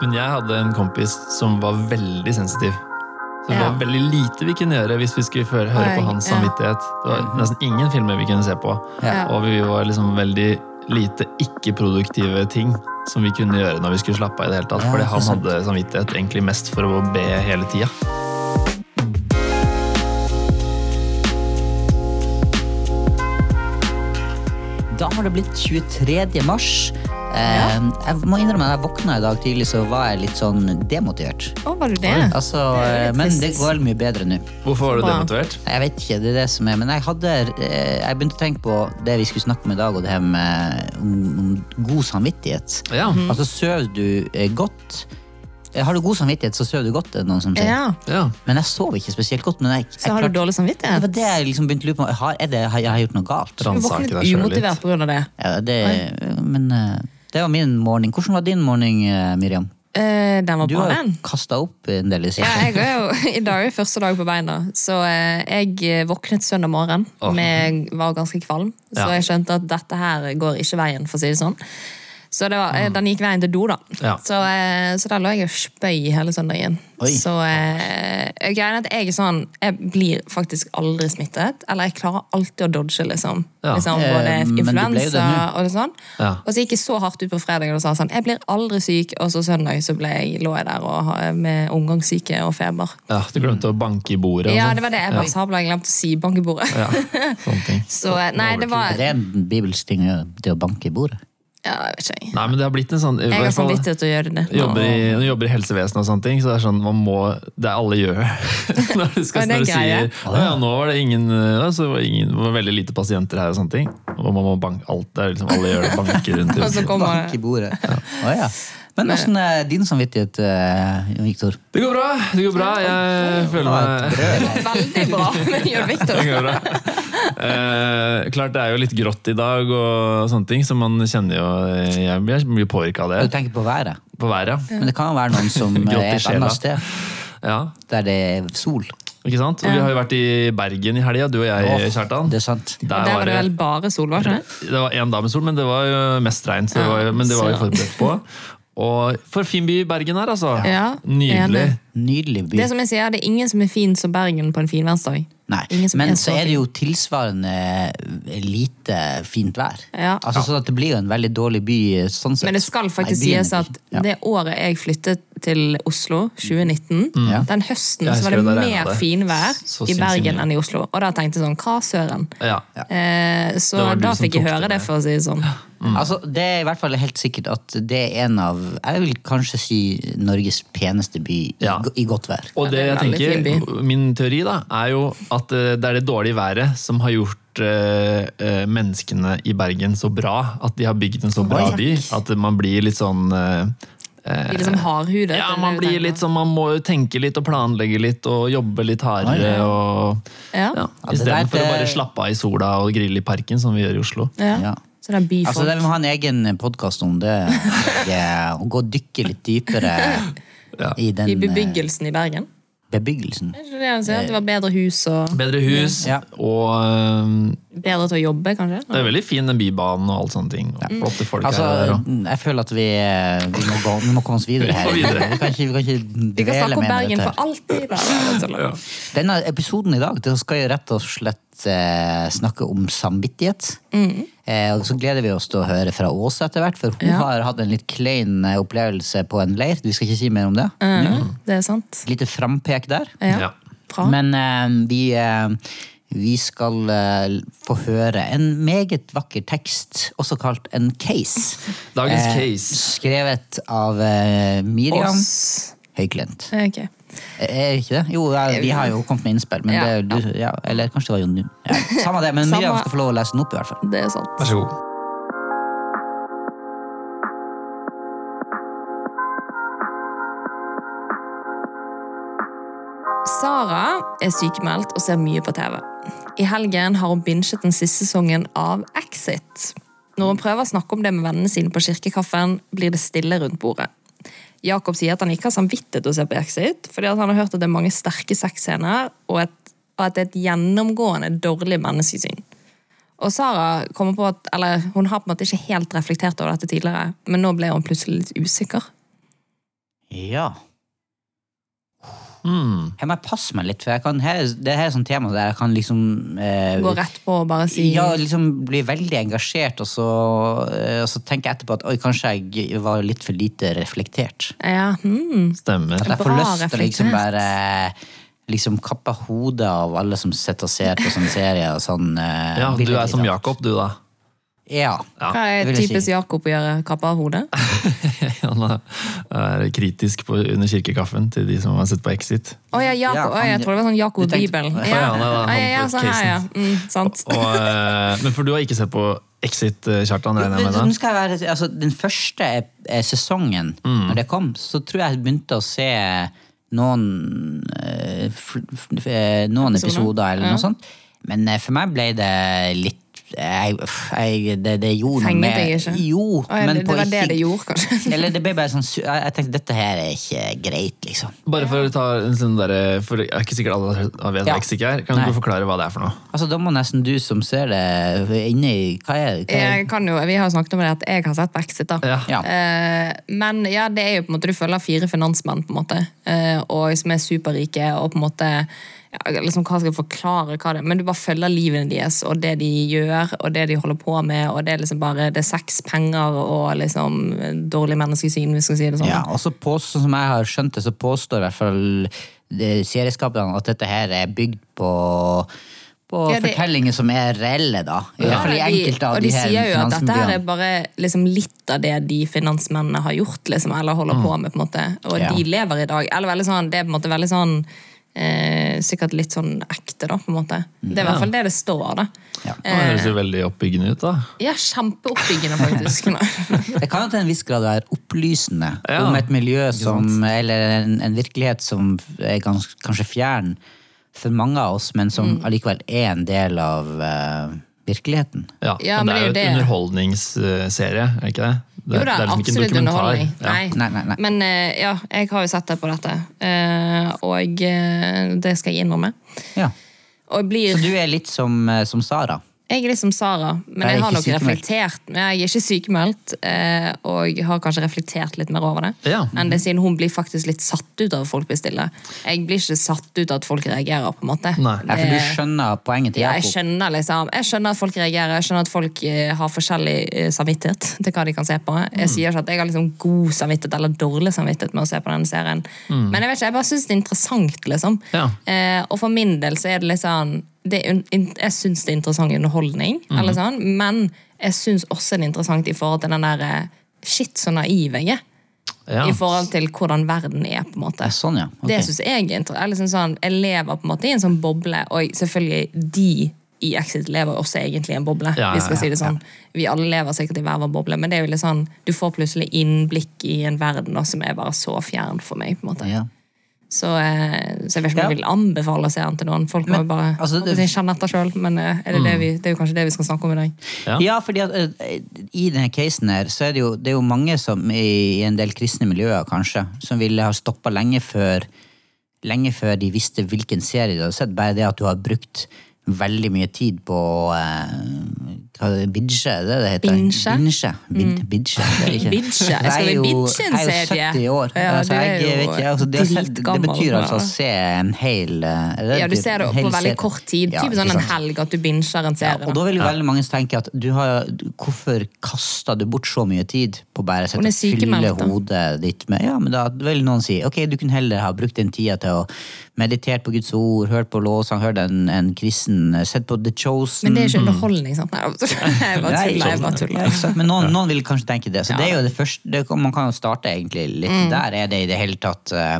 Men jeg hadde en kompis som var veldig sensitiv. Så det Ja. var veldig lite vi kunne gjøre hvis vi skulle høre, høre på hans ja. samvittighet. Det var nesten ingen filmer vi kunne se på. Ja. Og vi var liksom veldig lite ikke-produktive ting som vi kunne gjøre når vi skulle slappe av i det hele tatt. Ja, fordi han hadde samvittighet egentlig mest for å be hele tida. Da har det blitt 23. mars. Eh, Jeg må innrømme at jeg våkna i dag tidlig, så var jeg litt sånn demotivert. Å, var du det? Altså, Det eh, men det går mye bedre nå. Hvorfor var du demotivert? Jeg vet ikke, det er det som er Men jeg hadde eh, Jeg begynte å tenke på det vi skulle snakke om i dag, og det her med om, god samvittighet. Ja. Altså, sover du eh, godt Har du god samvittighet, så sover du godt, er det noen som sier. Ja. ja. Men jeg sov ikke spesielt godt. Men jeg, jeg Så har du dårlig dårlig Det var samvittighet? det jeg liksom begynte å lure på. Har, er det, har jeg gjort noe galt? Du våkner våknet umotivert av det. Ja, det, men eh, det var min morgen. Hvordan var din morgen, eh, Miriam? Eh, den var Du bra, har Du jo kasta opp en del i siden. Ja, jeg er jo, I dag er første dag på beina, så eh, jeg våknet søndag morgen. Åh. Med, var ganske kvalm, så Ja. jeg skjønte at dette her går ikke veien. for å si det sånn. Så det var, mm. den gikk veien til do, da. Ja. Så, eh, så der lå jeg og spøy hele søndagen. Oi. Så eh, greia er at jeg er sånn Jeg blir faktisk aldri smittet. Eller jeg klarer alltid å dodge, liksom. Ja. liksom Eh, både influensa og det sånn. Ja. Og så gikk jeg så hardt ut på fredag og sa sånn Jeg blir aldri syk. Og så søndag så ble jeg, lå jeg der og, med omgangssyke og feber. ja. Du glemte å banke i bordet. og Ja, sånn. det var det jeg bare sa. Jeg glemte å si banke Ja, sånne ting. Så eh, nei, det var bibelsk ting å gjøre, det å banke i bordet. Ja, jeg vet ikke. Nei, men det har blitt en sånn Jeg har samvittighet til å gjøre det. jobber i, når du jobber i helsevesenet og sånne ting, så det er sånn man må Det er alle gjør Når du, skal, når du sier ja, nå var det ingen, ja, så var ingen det var veldig lite pasienter her og sånne ting. Og man må banke alt det er liksom alle gjør det, banker rundt. Og så kommer Bank i bordet. Å, ja. Men åssen er din samvittighet, eh, Jon Viktor? Det går bra! det går bra Jeg føler meg Veldig bra med går bra. Eh, klart det er jo litt grått i dag og sånne ting, så man kjenner jo Jeg blir mye påvirka av Du det. tenker på været, På været, ja. men det kan jo være noen som er et annet sted, ja. der det er sol. Ikke sant? Og vi har jo vært i Bergen i helga, du og jeg, Åh, Kjartan. Det er sant. Der Der var det vel bare sol, var det ikke det? Det var én dag med sol, men det var jo mest regn. Så det var men det var vi forberedt på. Og for fin by Bergen her, altså. Ja, Nydelig. enig. Nydelig by. Det som jeg sier, det er ingen som er fin som Bergen på en finværsdag. Nei, men er så så er det jo tilsvarende lite fint vær. Ja. Altså sånn at Det blir jo en veldig dårlig by sånn sett. Men det skal faktisk Nei, er sies at ja. det året jeg flyttet til Oslo, 2019, Mm. den høsten så var det det, mer finvær i Bergen mye. enn i Oslo. Og da tenkte jeg sånn, hva søren? Ja. Eh, så da fikk jeg høre det det, for å si det sånn. Altså, Det er i hvert fall helt sikkert at det er en av Jeg vil kanskje si Norges peneste by Ja. i, godt vær. Og det jeg er tenker, min teori da, er jo at eh, det er det dårlige været som har gjort eh, eh, menneskene i Bergen så bra. At de har bygd en så bra by. At man blir litt sånn De liksom hardhudet. Ja, er man blir litt sånn, man må jo tenke litt og planlegge litt og jobbe litt hardere. Oi, og Ja. ja, Ja, Istedenfor å bare slappe av i sola og grille i parken, som vi gjør i Oslo. Ja. Ja. Så det er byfolk. Altså, det Vi må ha en egen podkast om det. Ja, Å gå og dykke litt dypere Ja. i den I eh, bebyggelsen i Bergen. Bebyggelsen. Det var bedre hus og Bedre hus, Ja. og eh, bedre til å jobbe, kanskje? det er veldig fin den bybanen og alt sånne ting. Ja. flotte folk Altså, her. Og. jeg føler at vi, vi, må, gå, vi må komme oss videre her. Vi videre. Vi kan ikke, vi kan ikke Vi kan dvele snakke om mer med Bergen dette. for alltid. Denne episoden i dag det skal jo rett og slett eh, snakke om samvittighet. Eh, og så gleder vi oss til å høre fra Åse etter hvert, for hun Ja. har hatt en litt klein eh, opplevelse på en leir. Vi skal ikke si mer om det. Mm. Det er sant. Lite frampek der. Ja. Ja. Men eh, vi, eh, vi skal eh, få høre en meget vakker tekst, også kalt en case. Dagens Eh. Skrevet av eh, Miriam. Høyklent. Ok. Er ikke det? Jo, ja, vi har jo kommet med innspill. Men Ja. det du, ja, eller kanskje det var Jon ja, Samme det, men Samme- Miriam skal få lov å lese den opp, i hvert fall. Det er sant. Vær så god. Sara er sykemeldt og ser mye på TV. I helgen har hun binget den siste sesongen av Exit. Når hun prøver å snakke om det med vennene sine på kirkekaffen, blir det stille rundt bordet. Jakob sier at han ikke har samvittighet til å se på Exit, fordi han har hørt at det er mange sterke sexscener, og, et, og at det er et gjennomgående dårlig menneskesyn. Og Sara kommer på at, eller hun har på en måte ikke helt reflektert over dette tidligere, men nå ble hun plutselig litt usikker. Ja. Hmm. Jeg må passe meg litt, for jeg kan, her, det her er sånn tema der jeg kan liksom eh, Gå rett på og bare si Ja, liksom bli veldig engasjert, og så, eh, og så tenker jeg etterpå at oi, kanskje jeg var litt for lite reflektert. Ja, mm. Stemmer. At jeg får Bra lyst til liksom bare liksom kappe hodet av alle som sitter og ser på sånne serier. Sånn, eh, Ja, du er som. Jakob, du, da. Ja. Hva er typisk si. Jakob å gjøre? Kappe av hodet? Han er kritisk på, under kirkekaffen til de som har sett på Exit. Å ja, Ja, Jakob. Han- jeg tror det var sånn Jakob tenkte- Bibelen. Ja, han sånn her, ja. Mm, sant. Og, eh, men for du har ikke sett på Exit, Kjartan? regner jeg med da? skal være, altså, den første eh, sesongen, Mm. når det kom, så tror jeg jeg begynte å se noen, eh, noen Episoder? eller Ja. noe sånt. Men for meg ble det litt jeg, jeg, det, det gjorde noe med- deg ikke? Jo, oh, ja, men det, på det var det ikke- det gjorde, kanskje. Eller det ble bare sånn Jeg tenkte dette her er ikke greit, liksom. Bare for å ta en sånn derre For jeg er ikke sikkert alle vet hva Ja. eksik er. Kan Nei. du forklare hva det er for noe? Altså, Da må nesten du som ser det, inne i Hva er det? Hva er Jeg kan jo, vi har jo snakket om det at jeg har sett på Exit. da. Ja. Ja. Eh, men ja, det er jo på en måte, du følger fire finansmenn på en måte, eh, og som er superrike. og på en måte, ja, liksom, Hva skal jeg forklare? hva det er, Men du bare følger livene deres og det de gjør og det de holder på med. og Det er liksom bare, det er sex, penger og liksom dårlig menneskesyn, hvis vi skal si det sånn. Ja, og så påstår, som jeg har skjønt det, så påstår i hvert fall de serieskaperne at dette her er bygd på på Ja, det- fortellinger som er reelle, da. I hvert fall i de- enkelte av og de, de her sier jo at dette her er bare liksom litt av det de finansmennene har gjort, liksom, eller holder på med. på en måte. Og Ja. de lever i dag. Eller veldig sånn, Det er på en måte veldig sånn eh, Sikkert litt sånn ekte, da. på en måte. Det er i hvert fall det det står. da. Ja. Det høres jo veldig oppbyggende ut, da. Ja, Kjempeoppbyggende, faktisk. Det kan jo til en viss grad være opplysende Ja, om et miljø som, eller en, en virkelighet som er gans, kanskje fjern for mange av oss, men som Mm. allikevel er en del av uh, virkeligheten. Ja, Ja, men, men det er jo et underholdningsserie, er det ikke det? Det Jo da, det er liksom absolutt underholdning. Ja. Nei. Nei, nei, nei. Men eh, ja, jeg har jo sett deg på dette, eh, og eh, det skal jeg innrømme. Ja. Og blir Så du er litt som, som Sara? Jeg er litt som Sara, men Jeg jeg har nok sykemeldt. reflektert. Men jeg er ikke sykemeldt, og og har kanskje reflektert litt mer over det. Ja. Enn det siden hun blir faktisk litt satt ut av at folk blir stille. Jeg blir ikke satt ut av at folk reagerer, på en måte. Nei. Ja, for du skjønner poenget til ja, jeg skjønner liksom Jeg skjønner at folk reagerer, jeg skjønner at folk eh, har forskjellig eh, samvittighet til hva de kan se på. Mm. Jeg sier ikke at jeg har liksom god samvittighet eller dårlig samvittighet med å se på denne serien. Men jeg vet ikke, jeg bare syns det er interessant, liksom. Mm. Ja. Eh, og for min del så er det litt sånn det Jeg syns det er interessant underholdning, Mm. eller sånn, men jeg syns også det er interessant i forhold til den derre Shit, så naiv jeg er. Ja. I forhold til hvordan verden er, på en måte. Sånn, ja. okay. Det synes jeg er interessant. Liksom sånn, jeg lever på en måte i en sånn boble, og selvfølgelig de i Exit lever også egentlig i en boble. Ja, vi skal ja, si det sånn. Vi alle lever sikkert i hver vår boble, men det er jo litt sånn, du får plutselig innblikk i en verden da, som er bare så fjern for meg. på en måte. Så, eh, så jeg vet ikke om jeg vil anbefale å se den til noen. Folk må Men, jo bare altså, det- kjenne etter sjøl, men eh, er det, det, vi, det er jo kanskje det vi skal snakke om i dag. Ja. Ja, fordi at eh, i denne casen her, så er det jo, det er jo mange som i, i en del kristne miljøer kanskje, som ville ha stoppa lenge før lenge før de visste hvilken serie de hadde sett. Bare det at du har brukt veldig mye tid på uh, hva det, Bidje, det det heter? Binge? Binge. Bid, bidje. det ikke- Jeg skal jo- en Jeg er jo 70 år. Ja, altså, jeg, jo vet ikke, altså, det, det betyr altså å se en hel eh, det Ja, Du ser det på veldig serie. kort tid. Ja, Typisk sånn en helg at du binger en serie. Og da vil jo veldig mange tenke at du har, hvorfor kasta du bort så mye tid på bare å fylle hodet ditt med Ja, men da vil noen si ok, du kunne heller ha brukt den tida til å meditere på Guds ord, hørt på låsang, hørt en, en kristen, sett på The Chosen Men det er ikke underholdning, sant? Nei, jeg bare tuller. Jeg bare tuller. Men noen, noen vil kanskje tenke det. Så det er jo det første, det, Man kan jo starte egentlig litt Mm. der. Er det i det hele tatt eh,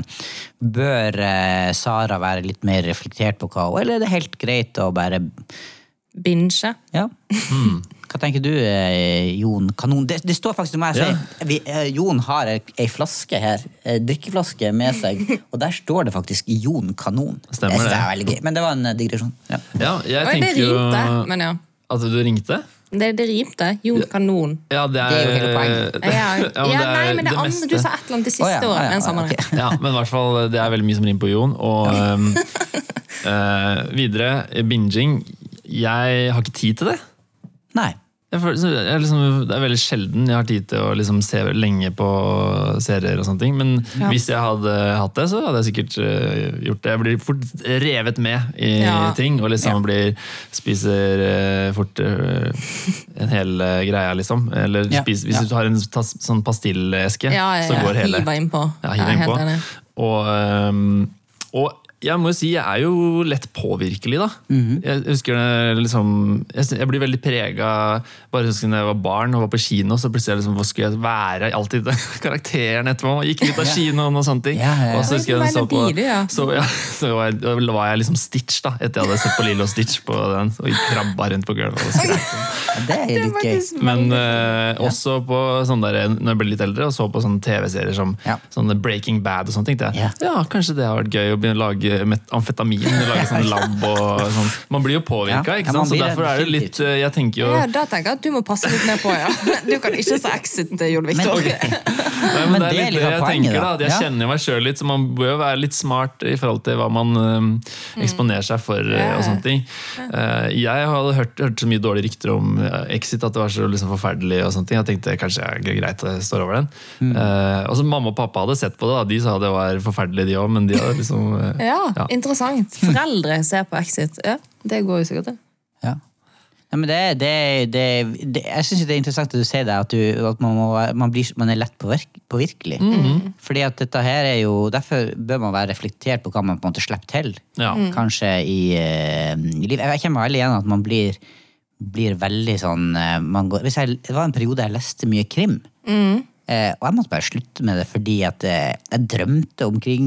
Bør eh, Sara være litt mer reflektert på hva Eller er det helt greit å bare Binge. Ja. Hva tenker du, eh, Jon Kanon? Det, det står faktisk om meg, Ja. vi, eh, Jon har ei flaske her, ei drikkeflaske med seg, og der står det faktisk Jon Kanon. Stemmer det. det. er veldig gøy, men det var en eh, digresjon. Ja. Ja, jeg tenker jo ja. At du ringte? Det, det rimte. Jon Kanon. Ja, det er, Det er jo hele poenget. Ja, ja, Ja, men det er nei, men det, det andre, du sa et eller annet det siste oh, ja, året. ja, ja, okay. Ja, men i hvert fall, det er veldig mye som rimer på Jon. Og um, uh, videre, binging. Jeg har ikke tid til det. Nei. Jeg føler, er liksom, det er veldig sjelden jeg har tid til å liksom se lenge på serier. og sånne ting, Men Ja. hvis jeg hadde hatt det, så hadde jeg sikkert eh, gjort det. Jeg blir fort revet med i Ja. ting, og liksom blir, spiser eh, fort eh, en hel greie, liksom. Eller Ja. spis, hvis Ja. du har en tas, sånn pastilleske, Ja, ja, så går hele. Hiver innpå. Ja, hiver er innpå. Og, ehm, og jeg må jo si, jeg er jo lett påvirkelig, da. Mhm. Jeg husker det liksom Jeg, jeg blir veldig prega Bare husker da jeg var barn og var på kino, så plutselig liksom, hva skulle jeg være? Alltid karakteren etterpå. Man gikk ut av kinoen og sånne ting. Ja, ja, ja. Og så husker jeg så på så, ja, så var jeg, da var jeg liksom Stitch, da, etter jeg hadde sett på Lilo Stitch på den. Og krabba rundt på gulvet. og skrek. Ja, Det er Det litt gøy. Men eh, også på sånn der, når jeg ble litt eldre og så på sånne TV-serier som Ja. sånne Breaking Bad og sånn, tenkte jeg Ja. ja, kanskje det har vært gøy å begynne å lage met- amfetamin. Lage sånn lab og sånn. Man blir jo påvirka, ikke sant? så derfor er det litt eh, Jeg tenker jo Ja, da tenker jeg at du må passe litt mer på, ja. Du kan ikke se Exit, Jon Viktor. Okay. Nei, men Men det er litt det jeg tenker, da. Jeg kjenner jo meg sjøl litt, så man bør jo være litt smart i forhold til hva man eh, eksponerer seg for. eh, og sånne ting. Eh, jeg hadde hørt, hørt så mye dårlige rykter om eh, Exit, at det var så liksom forferdelig. og sånne ting. Jeg tenkte kanskje det er greit at jeg står over den. Mm. Uh, og så Mamma og pappa hadde sett på det, da. de sa det var forferdelig, de òg. Men de hadde liksom uh, Ja, Ja. interessant. Foreldre ser på Exit. Ja, det går jo sikkert, det. Ja. Ja, men det, det, det, det, jeg syns det er interessant at du sier det, at, du, at man, må, man, blir, man er lett påvirk, påvirkelig. Fordi at dette her er jo, Derfor bør man være reflektert på hva man på en måte slipper til. Ja. Kanskje i, eh, i livet. Jeg kjenner veldig igjen at man blir, blir veldig sånn eh, man går, hvis jeg, Det var en periode jeg leste mye krim. Eh, og jeg måtte bare slutte med det fordi at eh, jeg drømte om, kring,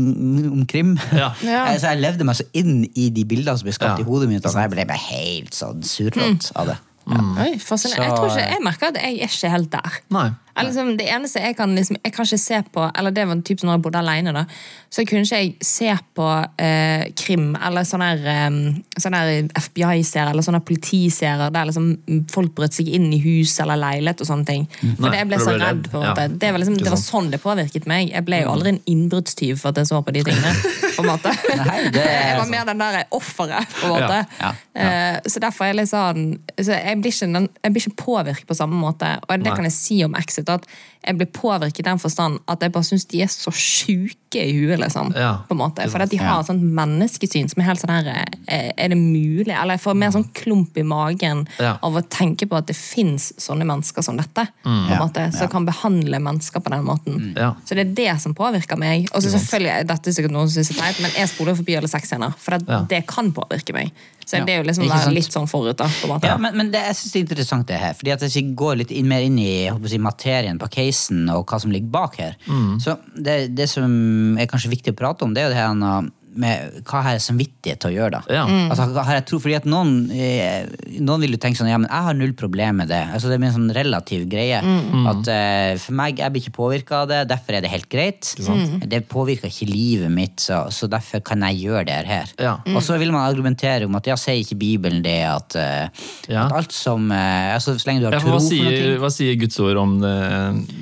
om krim. Ja. Ja. Eh, Så jeg levde meg så inn i de bildene som ble skapt Ja. i hodet mitt, at jeg ble bare helt sånn surrott av det. Oi, så, Jeg, tror ikke, jeg merker at jeg er ikke helt der. Nei. Liksom, det eneste jeg kan liksom, Jeg kan ikke se på Eller det var typ sånn når jeg bodde alene da Så kunne ikke jeg se på eh, krim Eller sånne, her, eh, sånne FBI-serier Eller sånne politiserier Der liksom folk brøt seg inn i hus Eller leilighet og sånne ting For Nei, det jeg ble så redd på Ja. det, var liksom, det var sånn det påvirket meg Jeg ble jo aldri en innbruddstyv For at jeg så på de tingene På en måte Nei, Jeg var mer den der offeret På en måte Ja, Eh, Så derfor er jeg litt sånn så jeg, blir ikke, jeg blir ikke påvirket på samme måte. Og det Nei. kan jeg si om Exit. At jeg blir påvirket i den forstand at jeg bare syns de er så sjuke i huet. liksom. Ja, på en måte. For at de har et sånt menneskesyn som er helt sånn her eh, Er det mulig? Eller jeg får mer sånn klump i magen Ja. av å tenke på at det fins sånne mennesker som dette. på en måte, Som ja. kan behandle mennesker på den måten. Ja. Så det er det som påvirker meg. Og så selvfølgelig, dette er sikkert noen som synes det er teit, men jeg spoler forbi alle sexscener. For at Ja. det kan påvirke meg. Så det er jo liksom være litt sånn forut, da. på en måte. Ja, men, men det, jeg synes det er interessant det her. Fordi at Hvis vi går litt inn, mer inn i si, materien på casen og hva som ligger bak her, så det, det som er kanskje viktig å prate om, det er jo det her med hva har jeg samvittighet til å gjøre. da. Ja. Altså, har jeg tro, fordi at noen, eh, noen vil jo tenke sånn ja, men jeg har null problem med det. Altså, det blir en sånn relativ greie. At eh, For meg, jeg blir ikke påvirka av det, derfor er det helt greit. Det påvirker ikke livet mitt, så, så derfor kan jeg gjøre det her. Ja. Og så vil man argumentere om at ja, sier ikke Bibelen det at, eh, Ja. at alt som eh, altså, Så lenge du har Ja, tro for hva, for noe sier, hva sier Guds ord om det,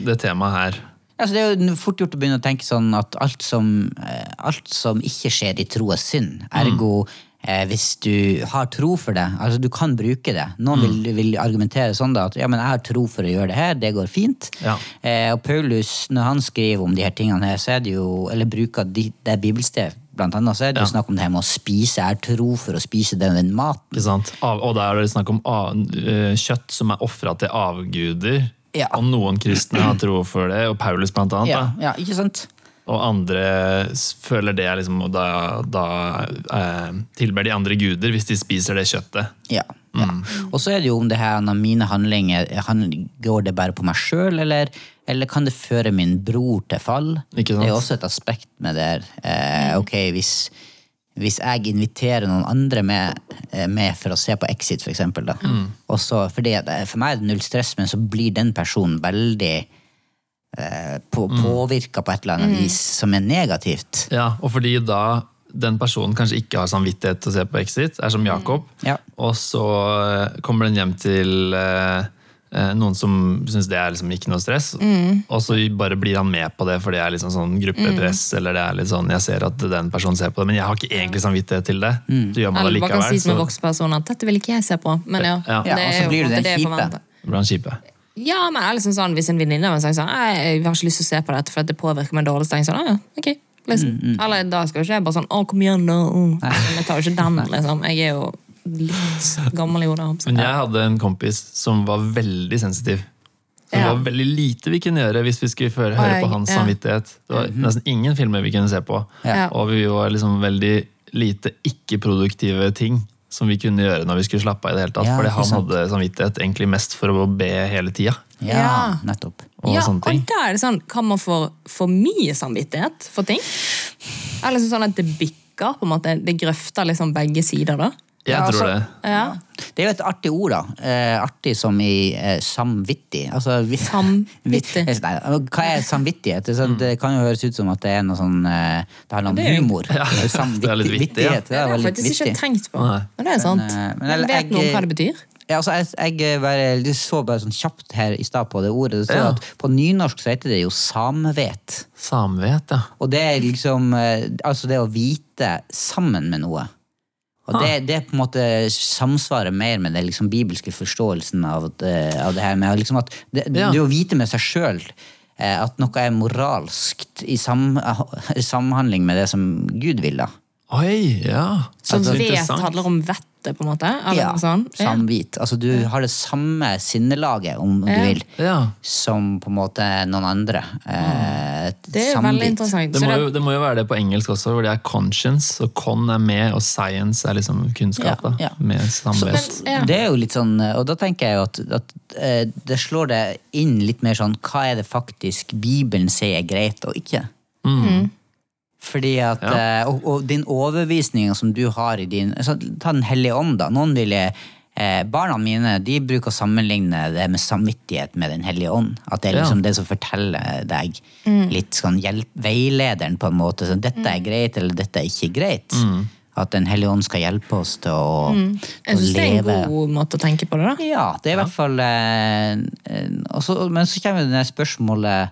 det temaet her? Altså, Det er jo fort gjort å begynne å tenke sånn at alt som, eh, alt som ikke skjer i tro, er synd. Ergo eh, hvis du har tro for det, altså du kan bruke det. Noen vil, vil argumentere sånn da, at ja, men jeg har tro for å gjøre det her, det går fint. Ja. Eh, og Paulus, når han skriver om de her tingene her, så er det jo, eller bruker de, det bibelstedet blant annet, så er det Ja. snakk om det her med å spise. Har tro for å spise den, den maten. Av, og da er det snakk om av, eh, kjøtt som er ofra til avguder. Ja. Og noen kristne har tro for det, og Paulus blant annet. Ja, ja, ikke sant? Og andre føler det liksom, og da, da eh, tilber de andre guder hvis de spiser det kjøttet. Ja. ja. Og så er det jo om det her mine handlinger han, Går det bare på meg sjøl, eller, eller kan det føre min bror til fall? Det er også et aspekt med det. Eh, ok, hvis, hvis jeg inviterer noen andre med, eh, med for å se på Exit, for eksempel, da. Fordi eh, for meg er det null stress, men så blir den personen veldig eh, på, påvirka på et eller annet vis som er negativt. Ja, og fordi da den personen kanskje ikke har samvittighet til å se på Exit, er som Jakob, Ja. og så eh, kommer den hjem til eh, noen som syns det er liksom ikke noe stress, og så bare blir han med på det for det er liksom sånn gruppepress, eller det er litt sånn jeg ser at den personen ser på det, men jeg har ikke egentlig samvittighet til det. Så gjør man det Eller Man kan si som en voksen person at dette vil ikke jeg se på. Men ja, Ja. Ja, og er så blir du den det kjipe. blir han kjipe. Ja, men er liksom sånn, Hvis en venninne av meg sier sånn jeg har ikke lyst til å se på dette for det påvirker meg dårlig, så tenker jeg sånn, ah, ja, ok, liksom. Eller da skal jo ikke jeg bare sånn Å, kom igjen. Mm. Men Jeg tar jo ikke den, liksom. Jeg er jo litt gammel i hodet. Men jeg hadde en kompis som var veldig sensitiv. Det Ja. var veldig lite vi kunne gjøre hvis vi skulle høre Oi, på hans ja. samvittighet. Det var nesten ingen filmer vi kunne se på. Ja. Og vi var liksom veldig lite ikke-produktive ting som vi kunne gjøre når vi skulle slappe av. i det hele tatt. Ja, Fordi han sant. hadde samvittighet egentlig mest for å be hele tida. Ja, Ja. nettopp. Og ja, sånne ting. og da er det sånn, Kan man få for mye samvittighet for ting? Eller sånn at det bikker? på en måte, Det grøfter liksom begge sider, da? Jeg Ja, tror altså- det. Ja. Det er jo et artig ord, da. Eh, artig som i eh, samvittig. Altså, vi- Samvittig. Nei, hva er samvittighet? Det, sånn, det kan jo høres ut som at det er noe sånn eh, Det handler om er humor. Ja, det er litt vittig, ja. Det har jeg faktisk ikke vittig. tenkt på. Nei. Men det er sant. Men, eh, men Men, jeg- vet noen hva det betyr? Ja, altså, jeg, jeg bare, du så bare sånn kjapt her i stad på det ordet. Det står Ja. at På nynorsk så heter det jo samvet. Samvet, ja. Og det er liksom eh, altså det å vite sammen med noe. Og det, det på en måte samsvarer mer med den liksom bibelske forståelsen av det, av det her med liksom at det, Ja. det å vite med seg sjøl at noe er moralskt i sam, samhandling med det som Gud vil. da. Oi, ja. Så Så vet handler om vettet, på en måte? Eller Ja, noe sånt? Ja. Samvit. Altså du har det samme sinnelaget, om du vil, Ja. som på en måte noen andre. Eh, Det er samvit. veldig interessant. Det må, jo, det må jo være det på engelsk også, hvor det er conscience, og con er med, og science er liksom kunnskap. Ja, da. Med samvett. Ja. Det er jo litt sånn, og da tenker jeg jo at, at eh, det slår det inn litt mer sånn hva er det faktisk Bibelen sier er greit og ikke. Fordi at, Ja. eh, og, og din overbevisning som du har i din så, Ta Den hellige ånd, da. Noen ville eh, Barna mine de bruker å sammenligne det med samvittighet med Den hellige ånd. At det er Ja. liksom det som forteller deg litt sånn hjelp, veilederen, på en måte. Sånn, dette er greit, eller dette er ikke greit. At Den hellige ånd skal hjelpe oss til å, Jeg å leve. det er en god måte å tenke på det, da. ja, det er i hvert fall eh, også, Men så kommer det spørsmålet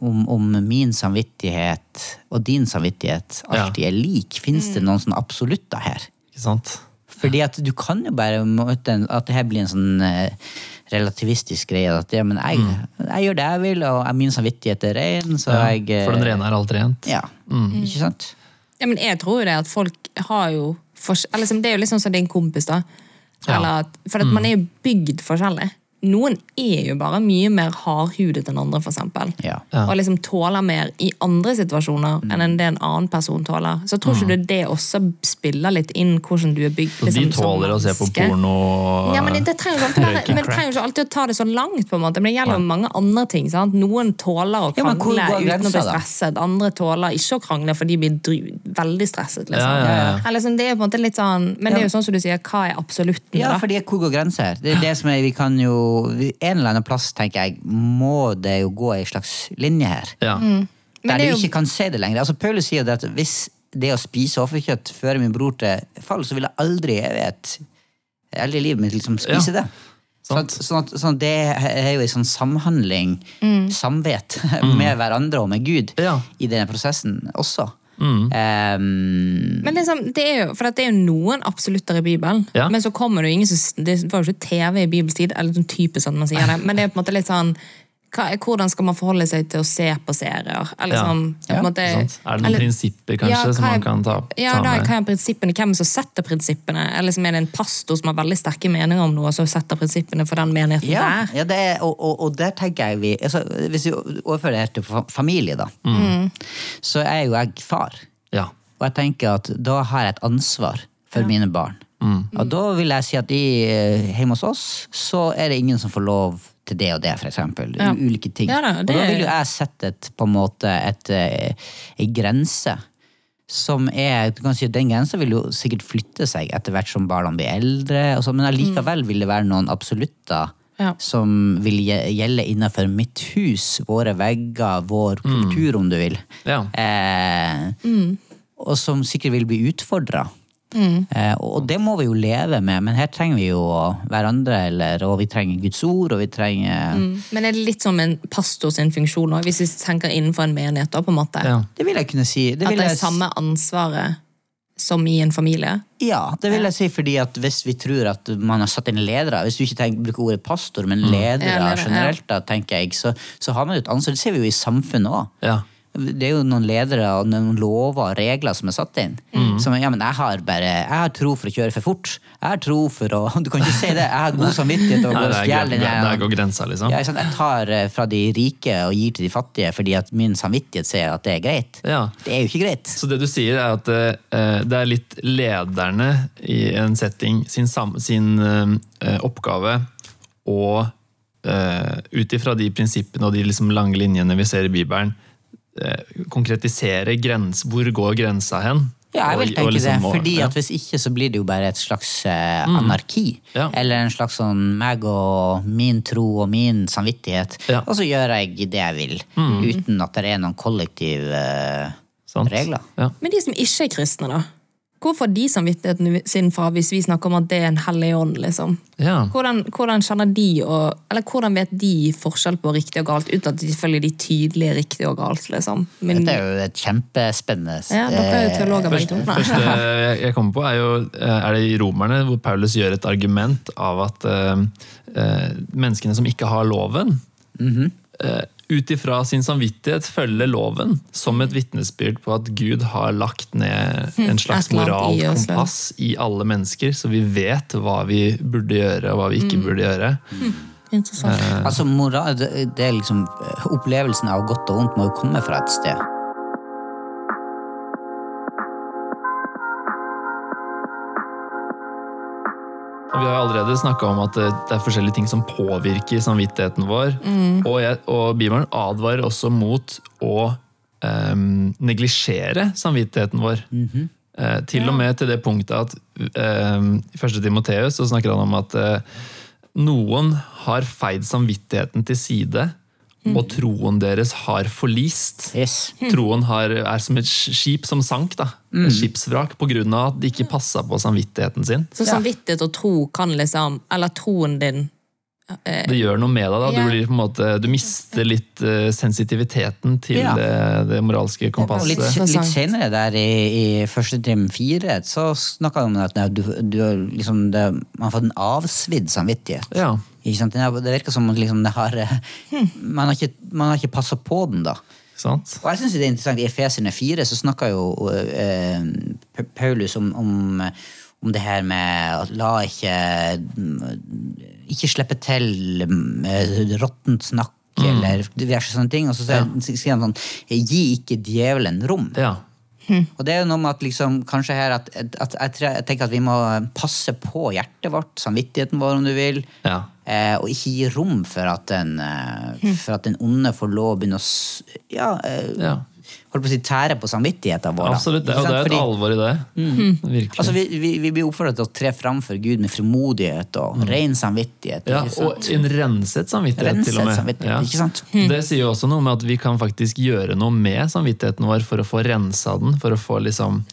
om, om min samvittighet og din samvittighet alltid er lik. Fins det noen sånn absolutter her? Ikke sant? Fordi at du kan jo bare møte at det her blir en sånn eh, relativistisk greie. At ja, men jeg, jeg gjør det jeg vil, og min samvittighet er ren, så Ja, jeg eh, for den rene er alt rent. Ja, ikke sant? Ja, men jeg tror jo det at folk har jo fors- liksom, Det er jo litt sånn som din kompis, da. Ja. Eller at, for at man er jo bygd forskjellig. Noen er jo bare mye mer hardhudet enn andre, eksempel. Ja. Ja. Og liksom tåler mer i andre situasjoner Mm. enn det en annen person tåler. Så tror ikke du det også spiller litt inn hvordan du er bygd? Liksom, de tåler å se på porno og Ja, men det trenger jo ikke men det trenger ikke alltid å ta det så langt. på en måte, Men det gjelder jo mange andre ting. sant? Noen tåler å krangle ja, uten å bli stresset. Andre tåler ikke å krangle for de blir dry, veldig stresset. liksom. Ja, ja, ja. Eller, liksom, det er på en måte litt sånn, Men det er jo sånn som du sier, hva er absolutten? Ja, for hvor går grensa her? Det er det som er, vi kan jo, En eller annen plass, tenker jeg, må det jo gå ei slags linje her. Ja. Mm. der er du jo- ikke kan se det lenger. Altså, Paulus sier det at hvis det å spise offerkjøtt fører min bror til fall, så vil jeg aldri i evighet i livet mitt liksom spise Ja, det. Sånn at, sånn at, sånn at det er jo en sånn samhandling, samvet, med hverandre og med Gud Ja. i denne prosessen også. Mm. Um, Men liksom, det er jo, for det er jo noen absolutter i Bibelen, Ja. men så kommer det jo ingen som Det var jo ikke TV i Bibels tid, eller sånn typisk sånn man sier det, men det er på en måte litt sånn hva, hvordan skal man forholde seg til å se på serier? Eller Ja. sånn, på Ja, måte, Er det noen eller- prinsipper kanskje Ja, som man er- kan ta, Ja, ta da, med? hva er prinsippene? Hvem som setter prinsippene? Eller som er det en pastor som har veldig sterke meninger om noe, og så setter prinsippene for den menigheten Ja, der? ja det er, og, og, og der tenker jeg vi altså, Hvis vi overfører det til familie, da, så er jo jeg far. Ja. Og jeg tenker at da har jeg et ansvar for mine barn. Og da vil jeg si at i, eh, hjemme hos oss så er det ingen som får lov til det og det, for eksempel. Ja. Ulike ting. Ja da, og da vil jo jeg sette et, på en måte et, eh, en grense som er du kan si at Den grensa vil jo sikkert flytte seg etter hvert som barna blir eldre, og sånn, men allikevel vil det være noen absolutter Ja. som vil gjelde innenfor mitt hus, våre vegger, vår kultur, om du vil. Ja. Eh, Og som sikkert vil bli utfordra. Eh, og det må vi jo leve med, men her trenger vi jo hverandre, eller, og vi trenger Guds ord, og vi trenger Men er det litt som en pastor sin funksjon òg, hvis vi tenker innenfor en menighet? da, på en måte? Ja. Det vil jeg kunne si. Det At det er jeg samme ansvaret som i en familie? Ja, det vil jeg si, fordi at hvis vi tror at man har satt inn ledere, hvis du ikke tenker, bruker ordet pastor, men ledere Ja, ledere, ja. generelt, da, tenker jeg, så, så har man jo et ansvar. Det ser vi jo i samfunnet òg. Ja. Det er jo noen ledere og noen lover og regler som er satt inn. Mm. Som, ja, men jeg har bare, jeg har tro for å kjøre for fort. Jeg har tro for å Du kan ikke si det. Jeg har god samvittighet og går gre- den der går grensa, liksom. Ja. Jeg tar eh, fra de rike og gir til de fattige fordi at min samvittighet sier at det er greit. Ja. Det er jo ikke greit. Så det du sier er at uh, det er litt lederne i en setting sin, sin uh, oppgave å uh, ut ifra de prinsippene og de liksom lange linjene vi ser i Bibelen, konkretisere grens, hvor går grensa hen? Ja, jeg vil tenke liksom det, fordi ja. at hvis ikke så blir det jo bare et slags eh, anarki. Ja. Eller en slags sånn meg og min tro og min samvittighet. Ja. Og så gjør jeg det jeg vil, uten at det er noen kollektiv uh, regler. Ja. Men de som ikke er kristne, da? Hvor får de samvittigheten sin fra hvis vi snakker om at det er en hellig ånd? liksom? Ja. Hvordan, hvordan kjenner de, og, eller hvordan vet de forskjell på riktig og galt, uten at de følger de tydelige riktig og galt? liksom? Men, Dette er jo et kjempespennende ja, Dere er jo teologer begge Første, to. første jeg kommer på, er jo eh, er det i Romerne, hvor Paulus gjør et argument av at uh, uh, menneskene som ikke har loven, eh, ut ifra sin samvittighet følge loven som et vitnesbyrd på at Gud har lagt ned en slags et kompass i moralkompass i alle mennesker, så vi vet hva vi burde gjøre og hva vi ikke burde gjøre. Interessant. Altså, moral, det, det er liksom eh, Opplevelsen av godt og vondt må jo komme fra et sted. Vi har allerede snakka om at det er forskjellige ting som påvirker samvittigheten vår. Og, jeg, og Bibelen advarer også mot å um, neglisjere samvittigheten vår. Eh, til og med til det punktet at um, i 1. Timoteus snakker han om at uh, noen har feid samvittigheten til side, og troen deres har forlist. Yes. Troen har, er som et skip som sank, da. Et skipsvrak, av at de ikke passa på samvittigheten sin. Så samvittighet og tro kan liksom Eller troen din Det gjør noe med deg. da. Du, blir på en måte, du mister litt eh, sensitiviteten til Ja. det, det moralske kompasset. litt, litt senere der i, i første trim fire så snakka han om at du, du, liksom det, man har fått en avsvidd samvittighet. Ja. Ikke sant? Det virker som liksom det har, eh, man har ikke, man har ikke passa på den, da. Sant? Og jeg synes det er interessant, I Efeserne 4 så snakker jo eh, Paulus om, om, om det her med at la ikke Ikke slippe til eh, råttent snakk eller diverse sånne ting. Og så sier sier han sånn Gi ikke djevelen rom. Ja. Og det er jo noe med at liksom, kanskje her at, at jeg, tror, jeg tenker at vi må passe på hjertet vårt, samvittigheten vår, om du vil. Ja. Eh, og ikke gi rom for at den, eh, for at den onde får lov å begynne å ja, eh, ja. Holdt på å si tære på samvittigheten vår. Absolutt. Det, og det er et Fordi- alvor i det. Virkelig. Altså, vi, vi, vi blir oppfordret til å tre framfor Gud med frimodighet og ren samvittighet. ja, og en renset samvittighet, til og Renset med. samvittighet, ikke sant? Det sier jo også noe med at vi kan faktisk gjøre noe med samvittigheten vår for å få rensa den, for å få liksom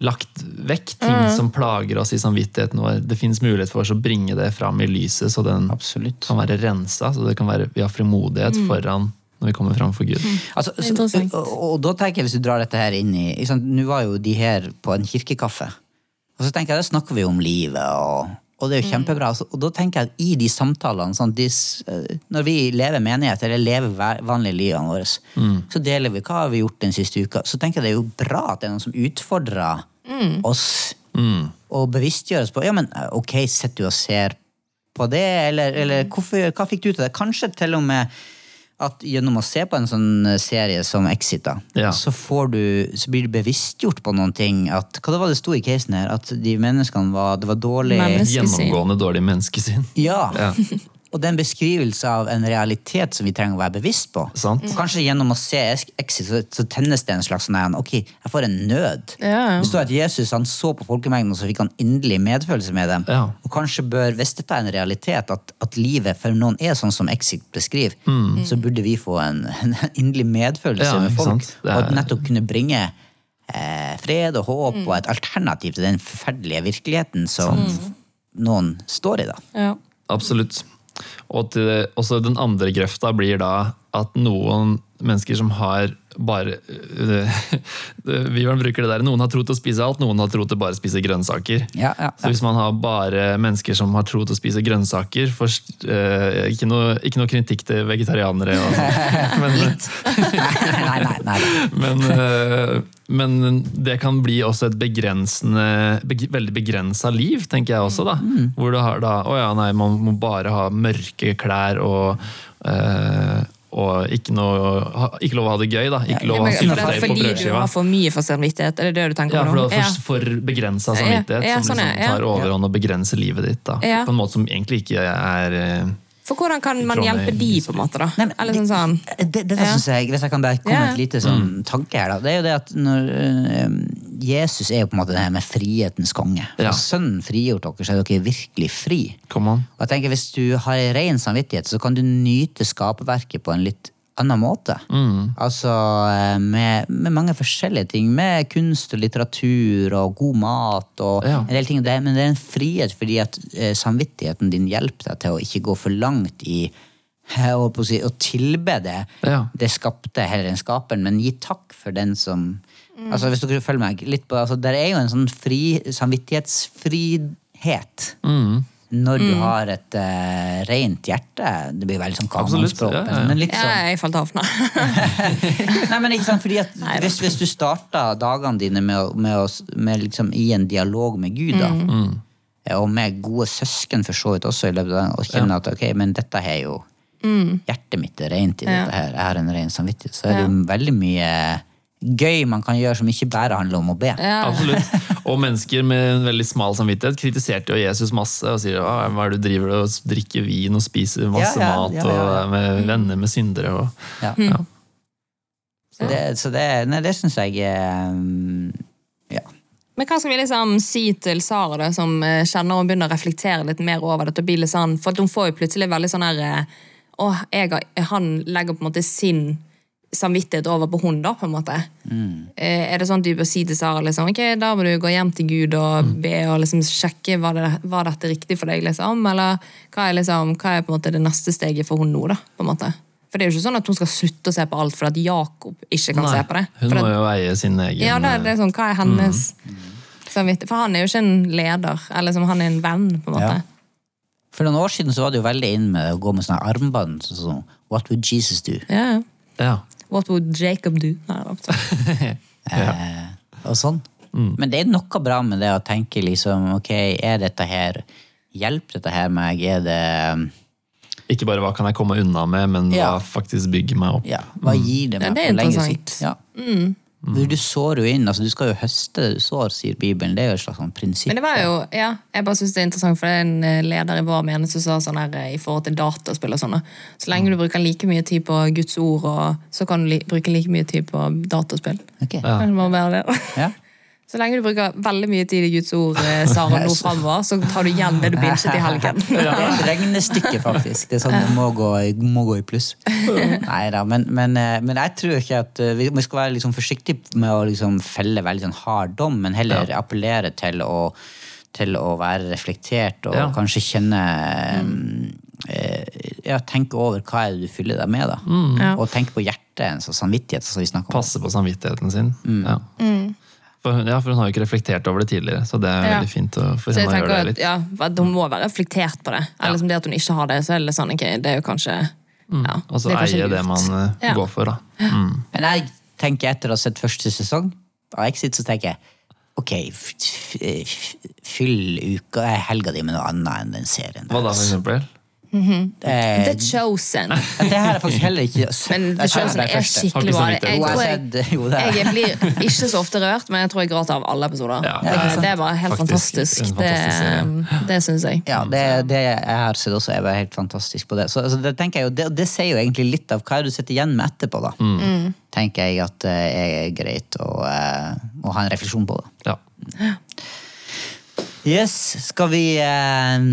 lagt vekk ting som plager oss i samvittigheten vår. Det fins mulighet for oss å bringe det fram i lyset, så den Absolutt. kan være rensa. Så det kan være, vi har frimodighet foran når vi kommer fram for Gud. Altså, så, og, og da tenker jeg, hvis du drar dette her inn i liksom, Nå var jo de her på en kirkekaffe. Og så tenker jeg, da snakker vi om livet, og, og det er jo kjempebra. Så- Og da tenker jeg at i de samtalene, sånn, de, eh, når vi lever menighet, eller lever vanlige livene våre, så deler vi hva har vi gjort den siste uka. Så tenker jeg det er jo bra at det er noen som utfordrer oss, og bevisstgjør oss på ja, men eh, ok, sitter du og ser på det, eller, eller hvorfor, hva fikk du ut av det? Kanskje til og med at gjennom å se på en sånn serie som Exit, da, Ja. så, får du, så blir du bevisstgjort på noen ting. At, hva det var det sto i casen her? At de menneskene var, det var dårlig Menneskesyn. Gjennomgående dårlig menneskesyn. Ja. Ja. Og det er en beskrivelse av en realitet som vi trenger å være bevisst på. Sant. Og kanskje gjennom å se Exit så, tennes det en slags sånn ok, jeg får en nød. Ja. Det står at Jesus han så på folkemengden og så fikk han inderlig medfølelse med dem. Ja. Og kanskje bør, hvis dette er en realitet, at, at livet for noen er sånn som Exit beskriver, så burde vi få en, en inderlig medfølelse Ja, med folk. Er... Og at nettopp kunne bringe eh, fred og håp og et alternativ til den forferdelige virkeligheten som noen står i. da. Ja. Absolutt. Og til, den andre grøfta blir da at noen mennesker som har bare øh, det- bruker det der. Noen har tro til å spise alt, noen har tro til bare å spise grønnsaker. Ja, ja, Så hvis man har bare mennesker som har tro til å spise grønnsaker for, uh, ikke, noe, ikke noe kritikk til vegetarianere. Sånn. men, nei, nei, nei, nei. men, uh, men det kan bli også et begrensende, beg, veldig begrensa liv, tenker jeg også. da. Hvor du har da Å ja, nei, man må bare ha mørke klær og eh, og ikke, noe, ikke lov å ha det gøy, da. Ikke lov å ha Men, for det syltetøy på fordi du har for mye for samvittighet? Er det det du tenker Ja, for du har for, for begrensa samvittighet Ja, ja, som sånn liksom er, tar overhånd og begrenser livet ditt. da. Ja. På en måte som egentlig ikke er eh, For hvordan kan man hjelpe de, på en måte? da? Nei, men Eller sånn sånn Det, det, Ja. synes jeg, Hvis jeg kan bare komme Ja. med et lite sånn tanke her, da. Det er jo det at når eh, Jesus er jo på en måte det her med frihetens konge. Ja. Sønnen frigjort dere, så er dere virkelig fri. Og jeg tenker Hvis du har ren samvittighet, så kan du nyte skaperverket på en litt annen måte. Altså eh, med, med mange forskjellige ting. Med kunst og litteratur og god mat og Ja. en del ting. Men det er en frihet fordi at eh, samvittigheten din hjelper deg til å ikke gå for langt i på å, si, å tilbe det, Ja. det skapte heller enn skaperen, men gi takk for den som Altså Hvis dere følger meg litt på altså, Det er jo en sånn fri, samvittighetsfrihet. Når du har et uh, rent hjerte. Det blir veldig sånn kanonspråk. ja, ja. Men litt Ja, sånn jeg falt av. nå. Nei, men ikke sant, fordi at Nei hvis, hvis du starter dagene dine med, med, å, med liksom i en dialog med Gud, da, Mm. eh, og med gode søsken for så vidt også, i løpet av dagen, og kjenner at ok, men dette er jo Hjertet mitt er rent i Mm. Ja. dette her, jeg har en ren samvittighet, så er det jo veldig mye gøy man kan gjøre som ikke bare handler om å be. Ja. Absolutt. Og mennesker med en veldig smal samvittighet kritiserte jo Jesus masse og sier «Hva er det du driver og drikker vin og spiser masse Ja, ja, mat ja, ja, ja. og er med venner med syndere. Og, Ja. Ja. Så det, så det, nei, det syns jeg um, Ja. Men hva skal vi liksom si til Sara, da, som eh, kjenner hun begynner å reflektere litt mer over det? og sånn, For at hun får jo plutselig veldig sånn her eh, Å, jeg, han legger på en måte sin samvittighet over på hun, da, på en måte. Mm. Er det sånn at du bør si til Sara liksom, ok, da må du gå hjem til Gud og be og liksom sjekke var, det, var dette riktig for deg, liksom? Eller hva er, liksom, hva er på en måte det neste steget for hun nå, da? på en måte? For det er jo ikke sånn at hun skal slutte å se på alt fordi at Jakob ikke kan se på det. hun må at- jo eie sin egen ja, det, er- det er sånn, hva er hennes samvittighet? For han er jo ikke en leder, eller liksom, han er en venn, på en måte. Ja. For noen år siden så var det jo veldig inn med å gå med sånne armbånd. så Sånn, What would Jesus do? Ja. Ja. What would Jacob do? Nei, det Eh, og sånn. Mm. Men det er noe bra med det å tenke liksom, ok, er dette her Hjelper dette her meg? Er det Ikke bare hva kan jeg komme unna med, men Ja. hva faktisk bygger meg opp. Ja, hva gir det Ja, meg det er på lengre sikt? Ja. For Du sår jo inn, altså du skal jo høste det du sår, sier Bibelen. Det er jo et slags sånn prinsipp. Men det var jo, ja, jeg bare synes det er interessant, for det er en eh, leder i vår menighet som sa sånn her eh, i forhold til dataspill og sånn. Så lenge du bruker like mye tid på Guds ord, og, så kan du li bruke like mye tid på dataspill. Ok. Det må være det. Ja. Så lenge du bruker veldig mye tid i Guds ord, eh, Sara, nå framover, så tar du igjen det du binsjet i helgen. Det er et regnestykke, faktisk. Det er sånn det må gå, i- må gå i pluss. Nei da, men, men, eh, men jeg tror ikke at eh, vi vi skal være liksom forsiktige med å liksom felle veldig sånn hard dom, men heller appellere til å, til å være reflektert og Ja. kanskje kjenne mm. ja, Tenke over hva er det du fyller deg med, da. Ja. Og tenke på hjertet og samvittighet, som vi snakker om. Passe på samvittigheten sin. Mm. Ja. For, hun, ja, for hun har jo ikke reflektert over det tidligere, så det er Ja. veldig fint å, få henne å gjøre det at litt. ja, hun må være reflektert på det. Eller liksom det at hun ikke har det, så er det sånn, ok, det er jo kanskje ja, Og så eie lurt. det man uh, Ja. går for, da. Mm. Men jeg tenker etter å ha sett første sesong av Exit, så tenker jeg ok, f f f fyll uka, helga di med noe annet enn den serien. Hva da, for eksempel? Eh, The Chosen. det her er faktisk heller ikke Men The Chosen er skikkelig bra. Jeg, jeg jeg, blir ikke så ofte rørt, men jeg tror jeg gråter av alle episoder. Ja, det, det er bare helt Faktisk fantastisk. Det, fantastisk det syns jeg. Ja, det, det jeg har sett også, er bare helt fantastisk på det. Så, altså, det jeg jo, det, det sier jo egentlig litt av hva du sitter igjen med etterpå, da. Mm. Tenker jeg at det er greit å, eh, å ha en refleksjon på det. Ja. Yes, skal vi eh,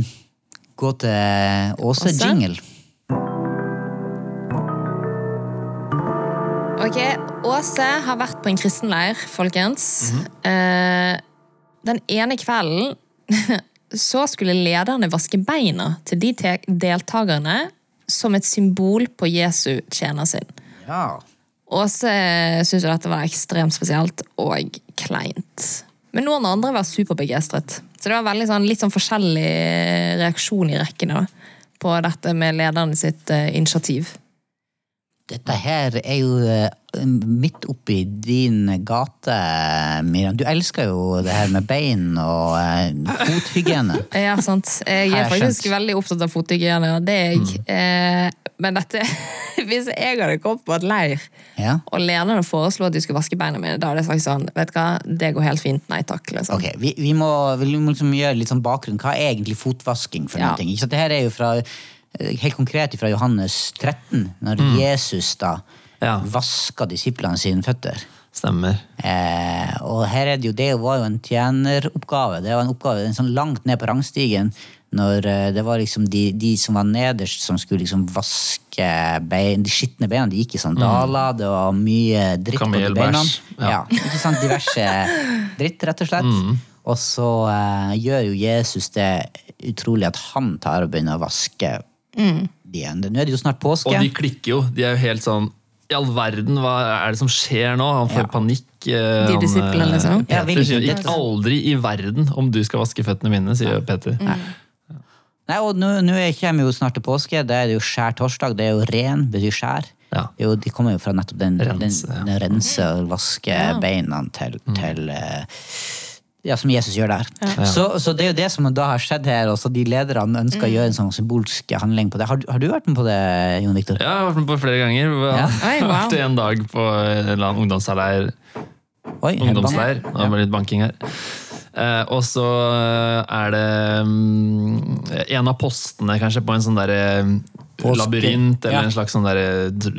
gå til Åse Åse? Jingle? Ok, Åse har vært på en kristenleir, folkens. eh, den ene kvelden så skulle lederne vaske beina til de deltakerne som et symbol på Jesu tjener sin. Ja. Åse syntes dette var ekstremt spesielt og kleint. Men noen andre var superbegeistret. Så det var veldig sånn, litt sånn forskjellig reaksjon i rekkene på dette med lederen sitt eh, initiativ. Dette her er jo eh, midt oppi din gate, Miriam. Du elsker jo det her med bein og eh, fothygiene. Ja, sant. Jeg er faktisk veldig opptatt av fothygiene, og det er jeg. Mm. men dette Hvis jeg hadde kommet på et leir, Ja. og lederne foreslo at de skulle vaske beina mine, da hadde jeg sagt sånn Vet du hva, det går helt fint. Nei takk. liksom. Ok, vi, vi må, vi må liksom gjøre litt sånn bakgrunn. Hva er egentlig fotvasking for Ja. noe? Ikke sant? Det her er jo fra, eh, helt konkret fra Johannes 13, når Jesus da Ja. vaska disiplene sine føtter. Stemmer. Eh, og her er det jo, det var jo en tjeneroppgave. Det var en oppgave en sånn langt ned på rangstigen. Når eh, det var liksom de, de som var nederst, som skulle liksom vaske bein, de skitne beina. De gikk i sandaler, det var mye dritt på de beina. Ja. Ja, ikke sant? Diverse dritt, rett og slett. Og så eh, gjør jo Jesus det utrolig at han tar og begynner å vaske de igjen. Nå er det jo snart påske. Og de klikker jo. De er jo helt sånn I all verden, hva er det som skjer nå? Han får Ja. panikk. eh, De disiplene, eh, liksom. Ja, Peter sier aldri i verden om du skal vaske føttene mine, sier Peter. Nei, og nå, nå er- kommer jo snart til påske. Da er det jo skjærtorsdag. Det er jo ren, betyr skjær. Ja. Jo, de kommer jo fra nettopp den Rense, den, ja. den rense og vaske beina til, til eh, Ja, som Jesus gjør der. Så, så det er jo det som da har skjedd her, og så de lederne ønsker å gjøre en sånn symbolsk handling på det. Har, du- har du vært med på det, Jon Viktor? Ja, jeg har vært med på flere ganger. Jeg Ja. Oi, wow. vært en dag på en eller annen ungdomsleir. Oi, ungdomsleir. Det var litt banking her. Eh, og så er det um, en av postene kanskje på en sånn derre Påske- labyrint, eller ja. en slags sånn derre dr-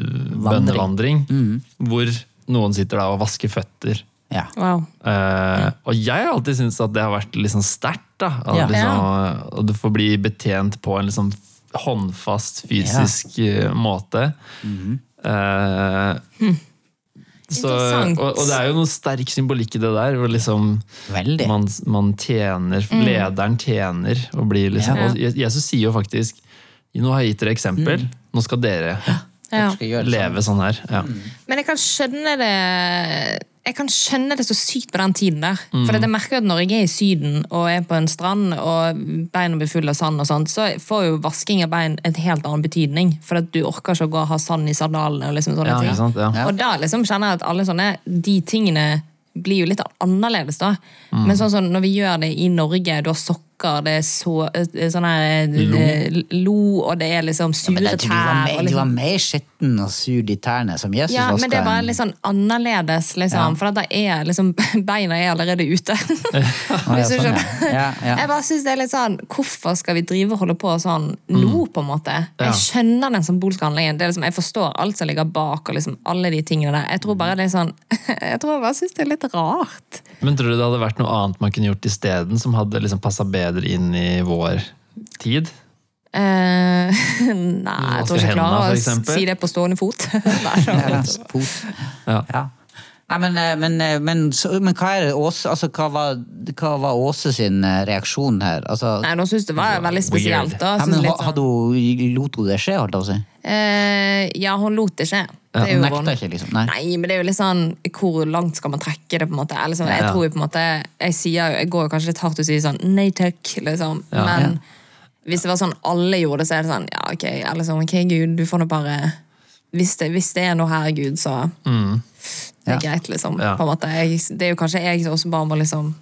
Vandring. Mm. Hvor noen sitter da og vasker føtter. Ja. Wow. Eh, og jeg har alltid syntes at det har vært sånn sterkt. At Ja. liksom, Og du får bli betjent på en liksom håndfast, fysisk eh, måte. Mhm. Eh, så, og, og det er jo noe sterk symbolikk i det der. hvor liksom man, man tjener, lederen tjener. Og blir liksom, Ja. og Jesus sier jo faktisk nå har jeg gitt dere eksempel, Mm. nå skal dere leve sånn her. Ja. Men jeg kan skjønne det Jeg kan skjønne det så sykt på den tiden der. For jeg merker at når jeg er i Syden og er på en strand og beina blir fulle av sand, og sånt, så får jo vasking av bein en helt annen betydning. For at du orker ikke å gå og ha sand i sandalene. og liksom sånne Ja, ting. sant? Ja. Og da liksom kjenner jeg at alle sånne de tingene blir jo litt annerledes, da. Mm. Men sånn som når vi gjør det i Norge, du har sokker, det er så, eh, sånn her lo. lo, og det er liksom sure ja, tær. du liksom. du var mer skitten og sur i tærne som Jesus ja, men det bare litt sånn annerledes, liksom. Ja. For at det er liksom Beina er allerede ute. Hvis du sånn, skjønner. ja. Ja, ja. Jeg bare synes det er litt sånn Hvorfor skal vi drive og holde på sånn nå, på en måte? Jeg skjønner den symbolske handlingen. Det er liksom, jeg forstår alt som ligger bak, og liksom alle de tingene der. Jeg tror bare det er sånn Jeg tror jeg bare synes det er litt rart. Men tror du det hadde vært noe annet man kunne gjort isteden, som hadde liksom passa bedre inn i vår tid? Eh, nei, jeg tror ikke jeg klarer å si det på stående fot. nei, fot. Ja. Ja. Nei, men, eh, men, eh, men, men hva er det Åse altså, hva, var, hva var Åse sin eh, reaksjon her? Altså, nei, nå synes det var veldig spesielt. Da. ja, men, litt sånn- hadde hun, lot hun det skje, holdt jeg på å si? Eh, ja, hun lot det skje. Det er jo nekter ikke, liksom? Nei. Nei, men det er jo litt sånn Hvor langt skal man trekke det? på en måte Eller sånn, Jeg tror jo på en måte Jeg, sier, jeg går jo kanskje litt hardt ut og sier sånn nei takk, liksom. Men hvis det var sånn alle gjorde det, så er det sånn ja, ok, eller sånn, ok, Gud, du får nå bare hvis det, hvis det er noe her, Gud, så det er Ja. greit, liksom. Ja. Det er jo kanskje jeg som også bare må liksom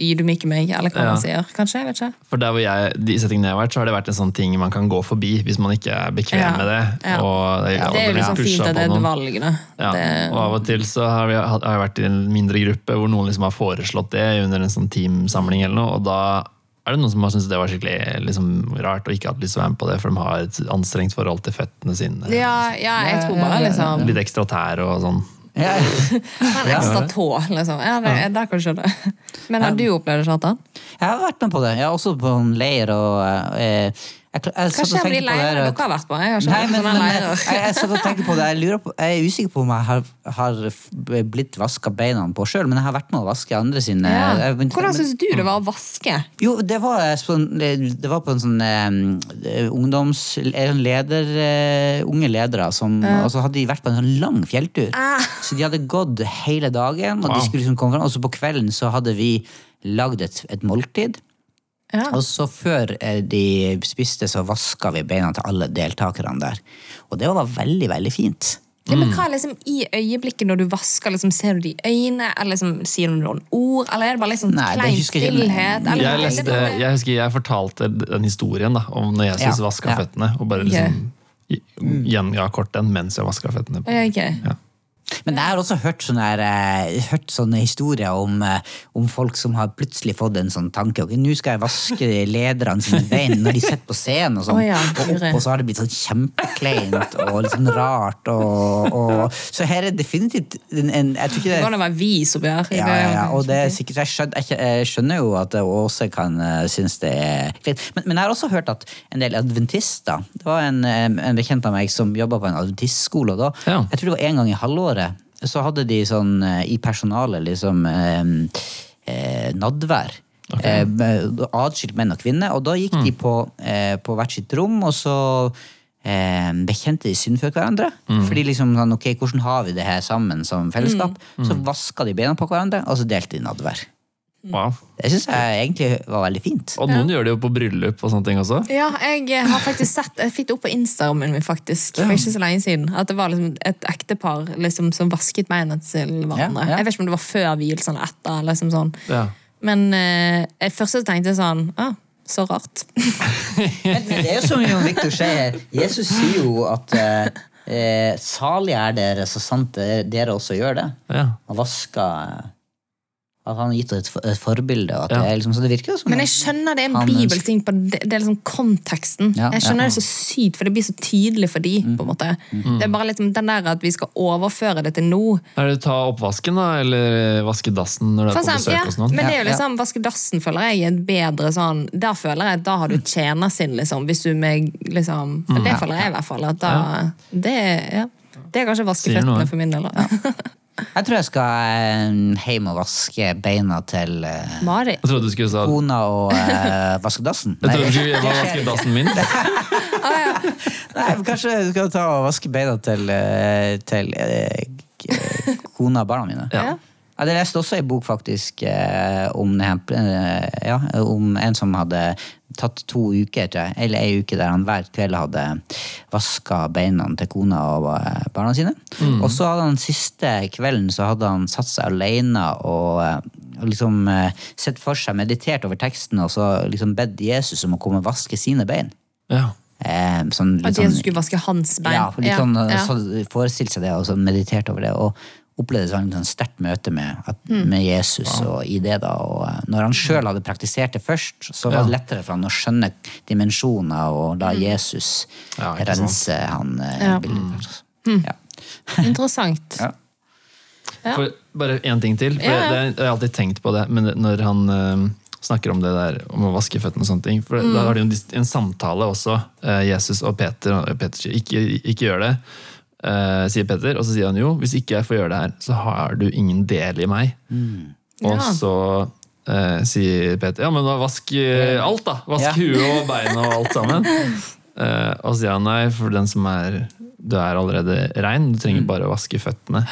ydmyke meg, eller hva Ja. man sier. Kanskje, jeg vet ikke. For der hvor jeg, de settingene jeg har vært, så har det vært en sånn ting man kan gå forbi hvis man ikke er bekvem Ja. med det. Ja. Og ja, Det er jo liksom fint at det er et valg, da. Ja. Det, Og av og til så har, vi, har jeg vært i en mindre gruppe hvor noen liksom har foreslått det under en sånn teamsamling eller noe, og da er det noen som har syntes det var skikkelig liksom, rart og ikke hatt lyst til å være med på det, for de har et anstrengt forhold til føttene sine. ja, ja, jeg tror bare liksom Litt ekstra tær og sånn. Ja, En ekstra tå, liksom. Ja, det, Der kan du skjønne. Men har du opplevd det, Kjartan? Jeg har vært med på det. Jeg har også på en leir. og eh, Jeg, jeg Kanskje jeg blir lei det dere har vært på? Jeg Nei, men, men jeg, jeg, jeg på det. Jeg, lurer på, jeg er usikker på om jeg har, har blitt vaska beina på sjøl, men jeg har vært med å vaske andre sine. Ja. jeg- men- Hvordan syns du det var å vaske? Jo, det var, det var på en sånn eh, ungdoms... En leder, uh, unge ledere som Og så hadde de vært på en sånn lang fjelltur. Ah. Så de hadde gått hele dagen, og Wow. skulle liksom komme fram. Og så på kvelden så hadde vi lagd et, et måltid. Ja. Og så før eh, de spiste, så vaska vi beina til alle deltakerne der. Og det var veldig, veldig fint. Ja, men hva er liksom I øyeblikket når du vasker, liksom, ser du det i øynene? Eller liksom, sier du noen ord? Eller er det bare liksom Nei, klein jeg stillhet? Jeg, leste, jeg husker jeg fortalte den historien da, om når Jesus Ja, vaska ja. føttene. Og bare liksom gjenga kort den mens jeg vaska føttene. Ja, ok. Ja. Men jeg har også hørt sånne, her, eh, hørt sånne historier om, eh, om folk som har plutselig fått en sånn tanke. Ok, nå skal jeg vaske lederne sine bein når de sitter på scenen, og, sånn, oh, ja, og, opp, og så har det blitt sånn kjempekleint og litt sånn rart. Og, og, så her er definitivt en, en Jeg tror ikke Det det går an å være vis oppi her. ja, ja, og det er sikkert, jeg, skjønner, jeg, skjønner jo at Åse kan uh, synes det er fint. Men, men jeg har også hørt at en del adventister Det var en, eh, en bekjent av meg som jobba på en adventistskole. Og da, Ja. Jeg tror det var en gang i halvåret så hadde de sånn eh, i personalet liksom eh, eh, nadvær. Okay. Eh, Atskilt Adskilt menn og kvinner. Og da gikk de på, eh, på hvert sitt rom, og så eh, bekjente de synd for hverandre. Fordi liksom sånn, ok, hvordan har vi det her sammen som fellesskap? Så vaska de beina på hverandre, og så delte de nadvær. Wow. Det syns jeg egentlig var veldig fint. Og noen gjør det jo på bryllup og sånne ting også. Ja, jeg har faktisk sett Jeg fikk det opp på Instagramen min faktisk for ikke så lenge siden. At det var liksom et ektepar liksom, som vasket beina til hverandre. Ja, ja. Jeg vet ikke om det var før vielsen eller etter. Liksom sånn. Ja. Men eh, jeg først tenkte sånn ah, Så rart. Men det er jo som Jon Victor sier, Jesus sier jo at eh, eh, salig er dere så sant dere- også gjør det. Ja. Og vaska At han har gitt oss et, et forbilde. Og at Ja. det er liksom, så det virker som Men jeg skjønner det er en bibelsk ting på det, det er liksom konteksten. Ja, jeg skjønner ja. det så sykt, for det blir så tydelig for de, på en måte. Det er bare liksom den der at vi skal overføre det til nå. Er det ta oppvasken, da? Eller vaske dassen når du er på besøk ja, hos noen? men det er jo Ja, ja. liksom, vaske dassen føler jeg er et bedre sånn Da føler jeg at da har du tjenersinn, liksom. Hvis du med liksom Mm. Det føler jeg i hvert fall. At da, det, ja. det er kanskje vaske føttene for min del. da. Jeg tror jeg skal eh, hjem og vaske beina til eh, Mari. Jeg trodde du skulle sa kona og eh, vaske dassen. Jeg trodde du skulle hjem og vaske dassen min. Nei, men kanskje du skal ta og vaske beina til, eh, til eh, k- kona og barna mine. Ja. Ja, Jeg leste også en bok faktisk eh, om, det eh, ja, om en som hadde tatt to uker, tror jeg, eller ei uke der han hver kveld hadde vaska beina til kona og eh, barna sine. Og så hadde han siste kvelden så hadde han satt seg alene og og liksom sett for seg, meditert over teksten og så liksom bedt Jesus om å komme og vaske sine bein. Ja. Eh, sånn, litt At sånn- Jesus skulle vaske hans bein. ja, litt sånn, ja. så forestilte seg det og så meditert over det. Og opplevde han sånn sterkt møte med, at, Mm. med Jesus og i det. da. Og eh, når han sjøl hadde praktisert det først, så var det lettere for han å skjønne dimensjoner og da Jesus Ja, rense han eh, Mm. Ja. Mm. Ja. Interessant. Ja. Ja. For bare én ting til. For Ja, ja. jeg har alltid tenkt på det, men når han uh, snakker om det der om å vaske føttene og sånne ting For Mm. Da har de en, en samtale også, uh, Jesus og Peter. Og Peter ikke, ikke gjør det, eh, sier Peter. Og så sier han jo, hvis ikke jeg får gjøre det her, så har du ingen del i meg. Og Ja. så uh, sier Peter ja, men da vask uh, alt, da. Vask Ja. huet og beina og alt sammen. Eh, og så sier han nei, for den som er Du er allerede rein, du trenger bare å vaske føttene.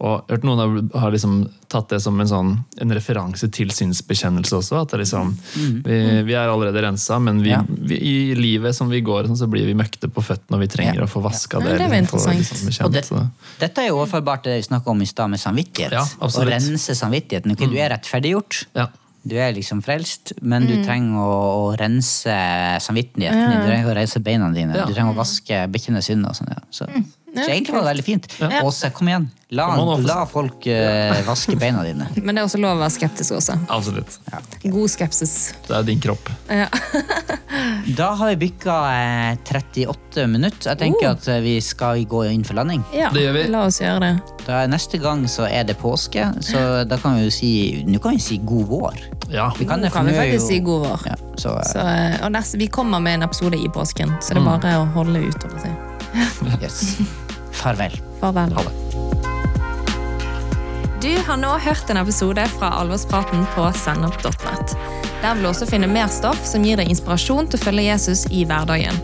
Og jeg har hørt Noen har, har liksom tatt det som en, sånn, en referanse til synsbekjennelse også. At det liksom, vi, vi er allerede rensa, men vi, Ja. vi, i livet som vi går, sånn, så blir vi møkte på føttene, og vi trenger Ja. å få vaska Ja, det. det liksom, liksom bekjent, Og det, dette er jo overførbart til det vi snakka om i stad, med samvittighet. Ja, å rense samvittigheten. Okay, Du er rettferdiggjort. ja. Du er liksom frelst, men Mm. du trenger å, å rense samvittigheten din. Du trenger å rense beina dine. Ja. Du trenger å vaske bekjenne synder. og sånn, ja. Så, Mm. Så egentlig var veldig fint. Åse, kom igjen. La, la folk uh, vaske beina dine. Men det er også lov å være skeptisk også. Absolutt. God skepsis. Det er din kropp. Ja. Da har vi bikka eh, 38 minutter. Jeg tenker uh. at eh, vi skal gå inn for landing. Ja, Det gjør vi. La oss gjøre det. Da, neste gang så er det påske, så da kan vi jo si Nå kan vi si god vår. Ja. Vi kan Nå det, kan vi faktisk jo- si god vår. Ja, så, eh, Så, og neste, vi kommer med en episode i påsken, så det er Mm. bare å holde ut. yes. Farvel. Farvel. Ha det. Du har nå hørt en episode fra Alvorspraten på sennep.net. Der vil du også finne mer stoff som gir deg inspirasjon til å følge Jesus i hverdagen.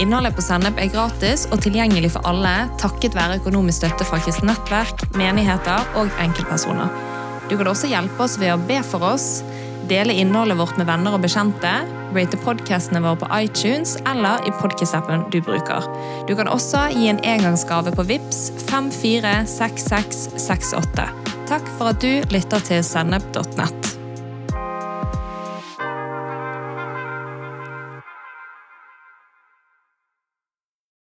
Innholdet på Sennep er gratis og tilgjengelig for alle takket være økonomisk støtte fra kristent nettverk, menigheter og enkeltpersoner. Du kan også hjelpe oss ved å be for oss, dele innholdet vårt med venner og bekjente, rate podkastene våre på iTunes eller i podkast-appen du bruker. Du kan også gi en engangsgave på VIPS 546668. Takk for at du lytter til sennep.nett.